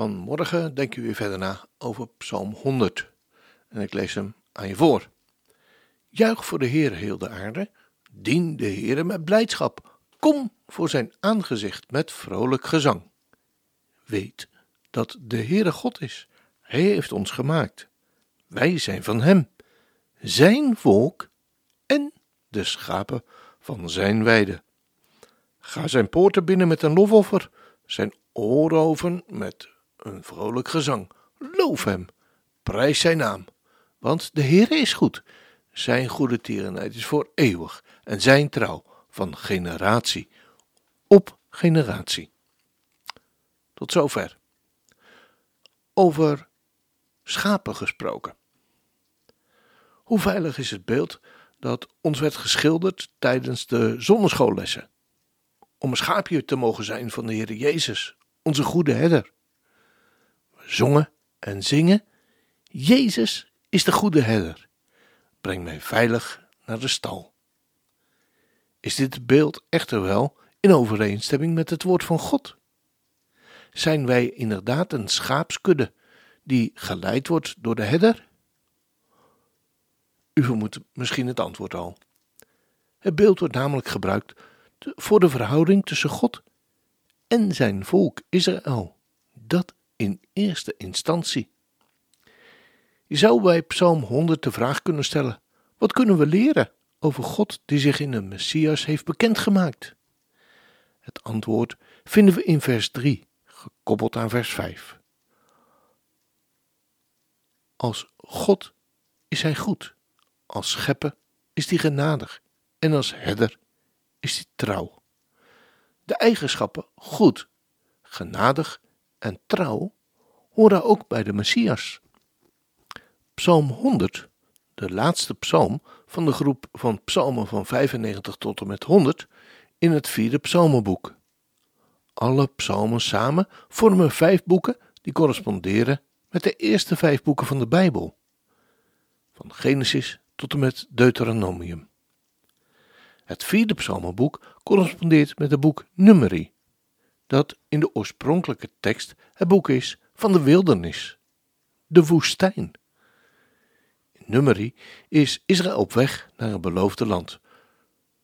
Vanmorgen denk u weer verder na over Psalm 100. En ik lees hem aan je voor. Juich voor de Heer heel de aarde, dien de Heer met blijdschap. Kom voor zijn aangezicht met vrolijk gezang. Weet dat de Heere God is. Hij heeft ons gemaakt. Wij zijn van Hem, Zijn volk en de schapen van Zijn weide. Ga Zijn poorten binnen met een lofoffer, Zijn ooroven met een vrolijk gezang. Loof hem, prijs zijn naam, want de Heer is goed. Zijn goede tierenheid is voor eeuwig en zijn trouw van generatie op generatie. Tot zover. Over schapen gesproken. Hoe veilig is het beeld dat ons werd geschilderd tijdens de zonneschoollessen? Om een schaapje te mogen zijn van de Heer Jezus, onze goede herder zongen en zingen: Jezus is de goede herder. Breng mij veilig naar de stal. Is dit beeld echter wel in overeenstemming met het woord van God? Zijn wij inderdaad een schaapskudde die geleid wordt door de herder? U vermoedt misschien het antwoord al. Het beeld wordt namelijk gebruikt voor de verhouding tussen God en zijn volk Israël. Dat in eerste instantie. Je zou bij Psalm 100 de vraag kunnen stellen: wat kunnen we leren over God die zich in de Messias heeft bekendgemaakt? Het antwoord vinden we in vers 3, gekoppeld aan vers 5. Als God is hij goed, als schepper is hij genadig en als herder is hij trouw. De eigenschappen goed, genadig en trouw horen ook bij de Messias. Psalm 100, de laatste psalm van de groep van psalmen van 95 tot en met 100 in het vierde psalmenboek. Alle psalmen samen vormen vijf boeken die corresponderen met de eerste vijf boeken van de Bijbel, van Genesis tot en met Deuteronomium. Het vierde psalmenboek correspondeert met het boek Numeri, dat in de oorspronkelijke tekst het boek is van de wildernis, de woestijn. In Numeri is Israël op weg naar een beloofde land,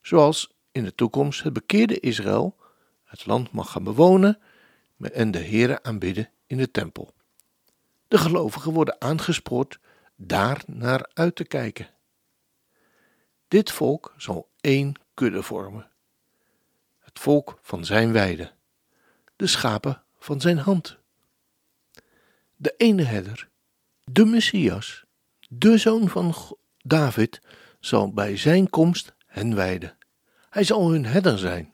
zoals in de toekomst het bekeerde Israël het land mag gaan bewonen en de Here aanbidden in de tempel. De gelovigen worden aangespoord daar naar uit te kijken. Dit volk zal één kudde vormen. Het volk van zijn weide de schapen van zijn hand. De ene herder, de Messias, de zoon van David, zal bij zijn komst hen wijden. Hij zal hun herder zijn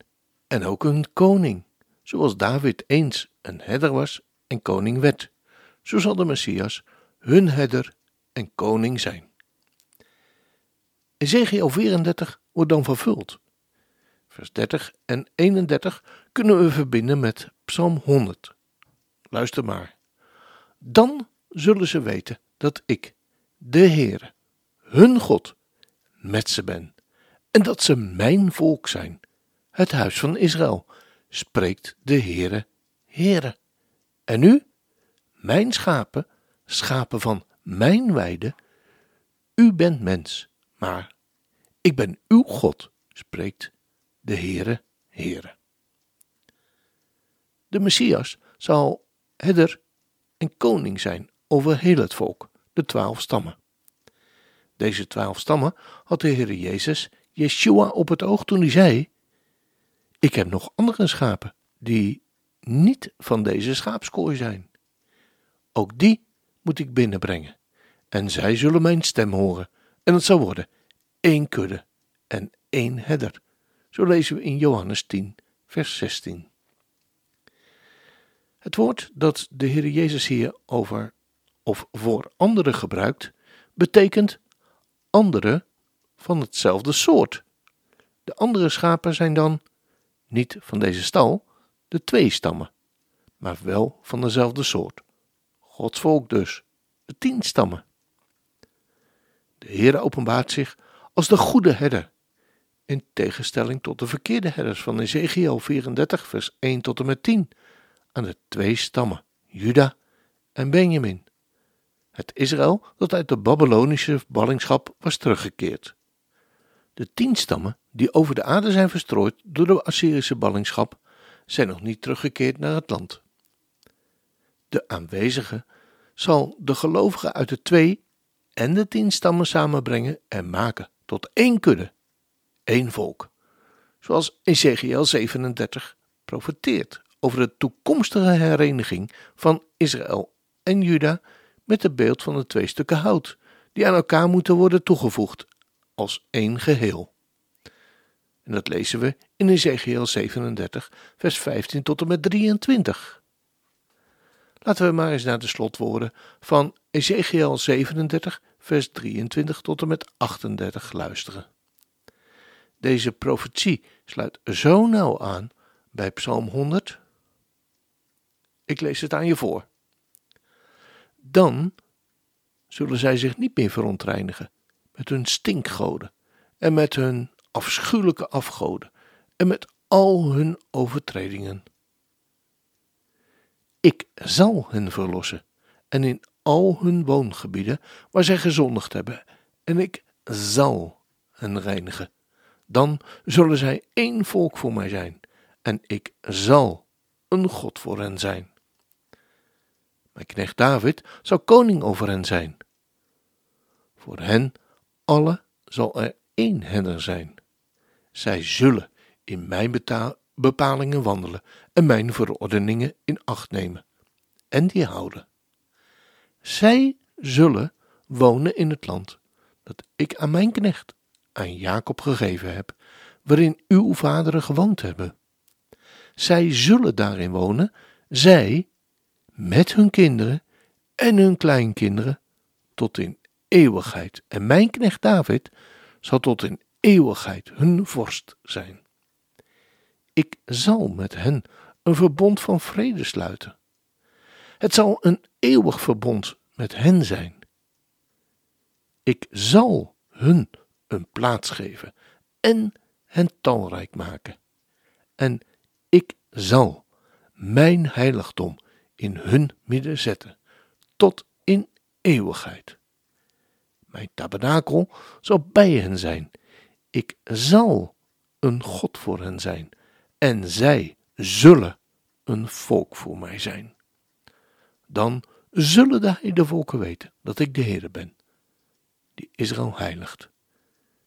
en ook hun koning, zoals David eens een herder was en koning werd. Zo zal de Messias hun herder en koning zijn. Ezekiel 34 wordt dan vervuld. Vers 30 en 31 kunnen we verbinden met Psalm 100. Luister maar. Dan zullen ze weten dat ik, de Heere, hun God, met ze ben, en dat ze mijn volk zijn, het huis van Israël, spreekt de Heere, Heere. En u, mijn schapen, schapen van mijn weide, u bent mens, maar ik ben uw God, spreekt de Heere, Heere. De Messias zal herder en koning zijn over heel het volk, de twaalf stammen. Deze twaalf stammen had de Heer Jezus, Yeshua, op het oog toen hij zei: Ik heb nog andere schapen die niet van deze schaapskooi zijn. Ook die moet ik binnenbrengen, en zij zullen mijn stem horen, en het zal worden één kudde en één herder. Zo lezen we in Johannes 10, vers 16. Het woord dat de Heer Jezus hier over of voor anderen gebruikt, betekent andere van hetzelfde soort. De andere schapen zijn dan niet van deze stal, de twee stammen, maar wel van dezelfde soort. Gods volk dus, de tien stammen. De Heer openbaart zich als de goede herder, in tegenstelling tot de verkeerde herders van Ezekiel 34, vers 1 tot en met 10, aan de twee stammen, Juda en Benjamin. Het Israël dat uit de Babylonische ballingschap was teruggekeerd. De tien stammen die over de aarde zijn verstrooid door de Assyrische ballingschap, zijn nog niet teruggekeerd naar het land. De aanwezige zal de gelovigen uit de twee en de tien stammen samenbrengen en maken tot één kudde, één volk. Zoals Ezekiel 37 profeteert over de toekomstige hereniging van Israël en Juda met het beeld van de twee stukken hout, die aan elkaar moeten worden toegevoegd als één geheel. En dat lezen we in Ezekiel 37, vers 15 tot en met 23. Laten we maar eens naar de slotwoorden van Ezekiel 37, vers 23 tot en met 38 luisteren. Deze profetie sluit zo nauw aan bij Psalm 100. Ik lees het aan je voor. Dan zullen zij zich niet meer verontreinigen met hun stinkgoden en met hun afschuwelijke afgoden en met al hun overtredingen. Ik zal hen verlossen en in al hun woongebieden waar zij gezondigd hebben, en ik zal hen reinigen. Dan zullen zij één volk voor mij zijn, en ik zal een God voor hen zijn. Mijn knecht David zal koning over hen zijn. Voor hen alle zal er één herder zijn. Zij zullen in mijn bepalingen wandelen en mijn verordeningen in acht nemen en die houden. Zij zullen wonen in het land dat ik aan mijn knecht, aan Jacob gegeven heb, waarin uw vaderen gewoond hebben. Zij zullen daarin wonen, zij met hun kinderen en hun kleinkinderen tot in eeuwigheid. En mijn knecht David zal tot in eeuwigheid hun vorst zijn. Ik zal met hen een verbond van vrede sluiten. Het zal een eeuwig verbond met hen zijn. Ik zal hun een plaats geven en hen talrijk maken. En ik zal mijn heiligdom in hun midden zetten, tot in eeuwigheid. Mijn tabernakel zal bij hen zijn. Ik zal een God voor hen zijn, en zij zullen een volk voor mij zijn. Dan zullen de heidevolken weten dat ik de Heer ben, die Israël heiligt.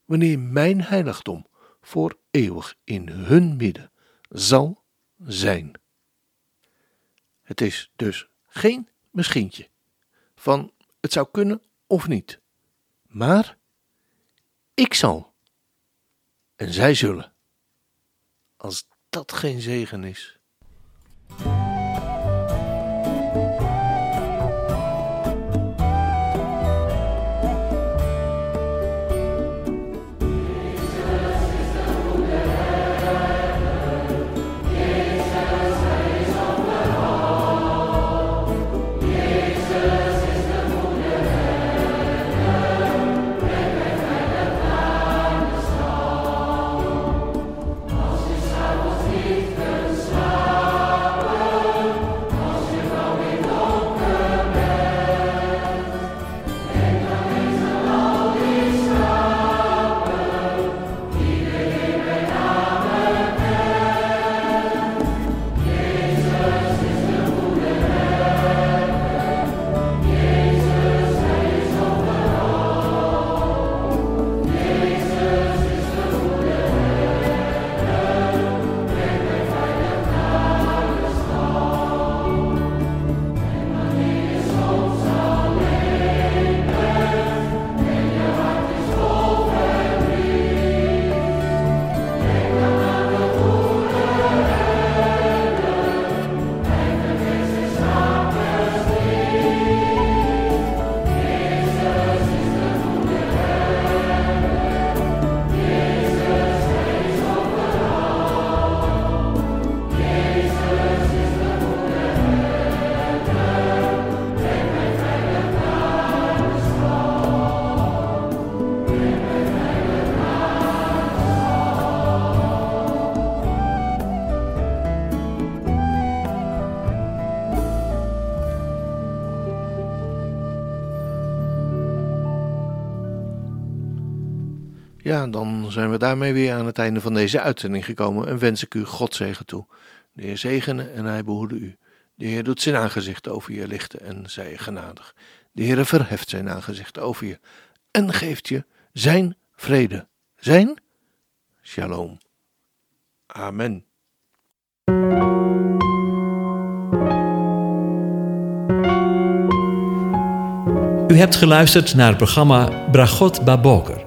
Wanneer mijn heiligdom voor eeuwig in hun midden zal zijn. Het is dus geen misschientje van het zou kunnen of niet. Maar ik zal en zij zullen. Als dat geen zegen is. Ja, dan zijn we daarmee weer aan het einde van deze uitzending gekomen en wens ik u God zegen toe. De Heer zegene en hij behoede u. De Heer doet zijn aangezicht over je lichten en zij genadig. De Heer verheft zijn aangezicht over je en geeft je zijn vrede. Zijn shalom. Amen. U hebt geluisterd naar het programma Bragot Baboker.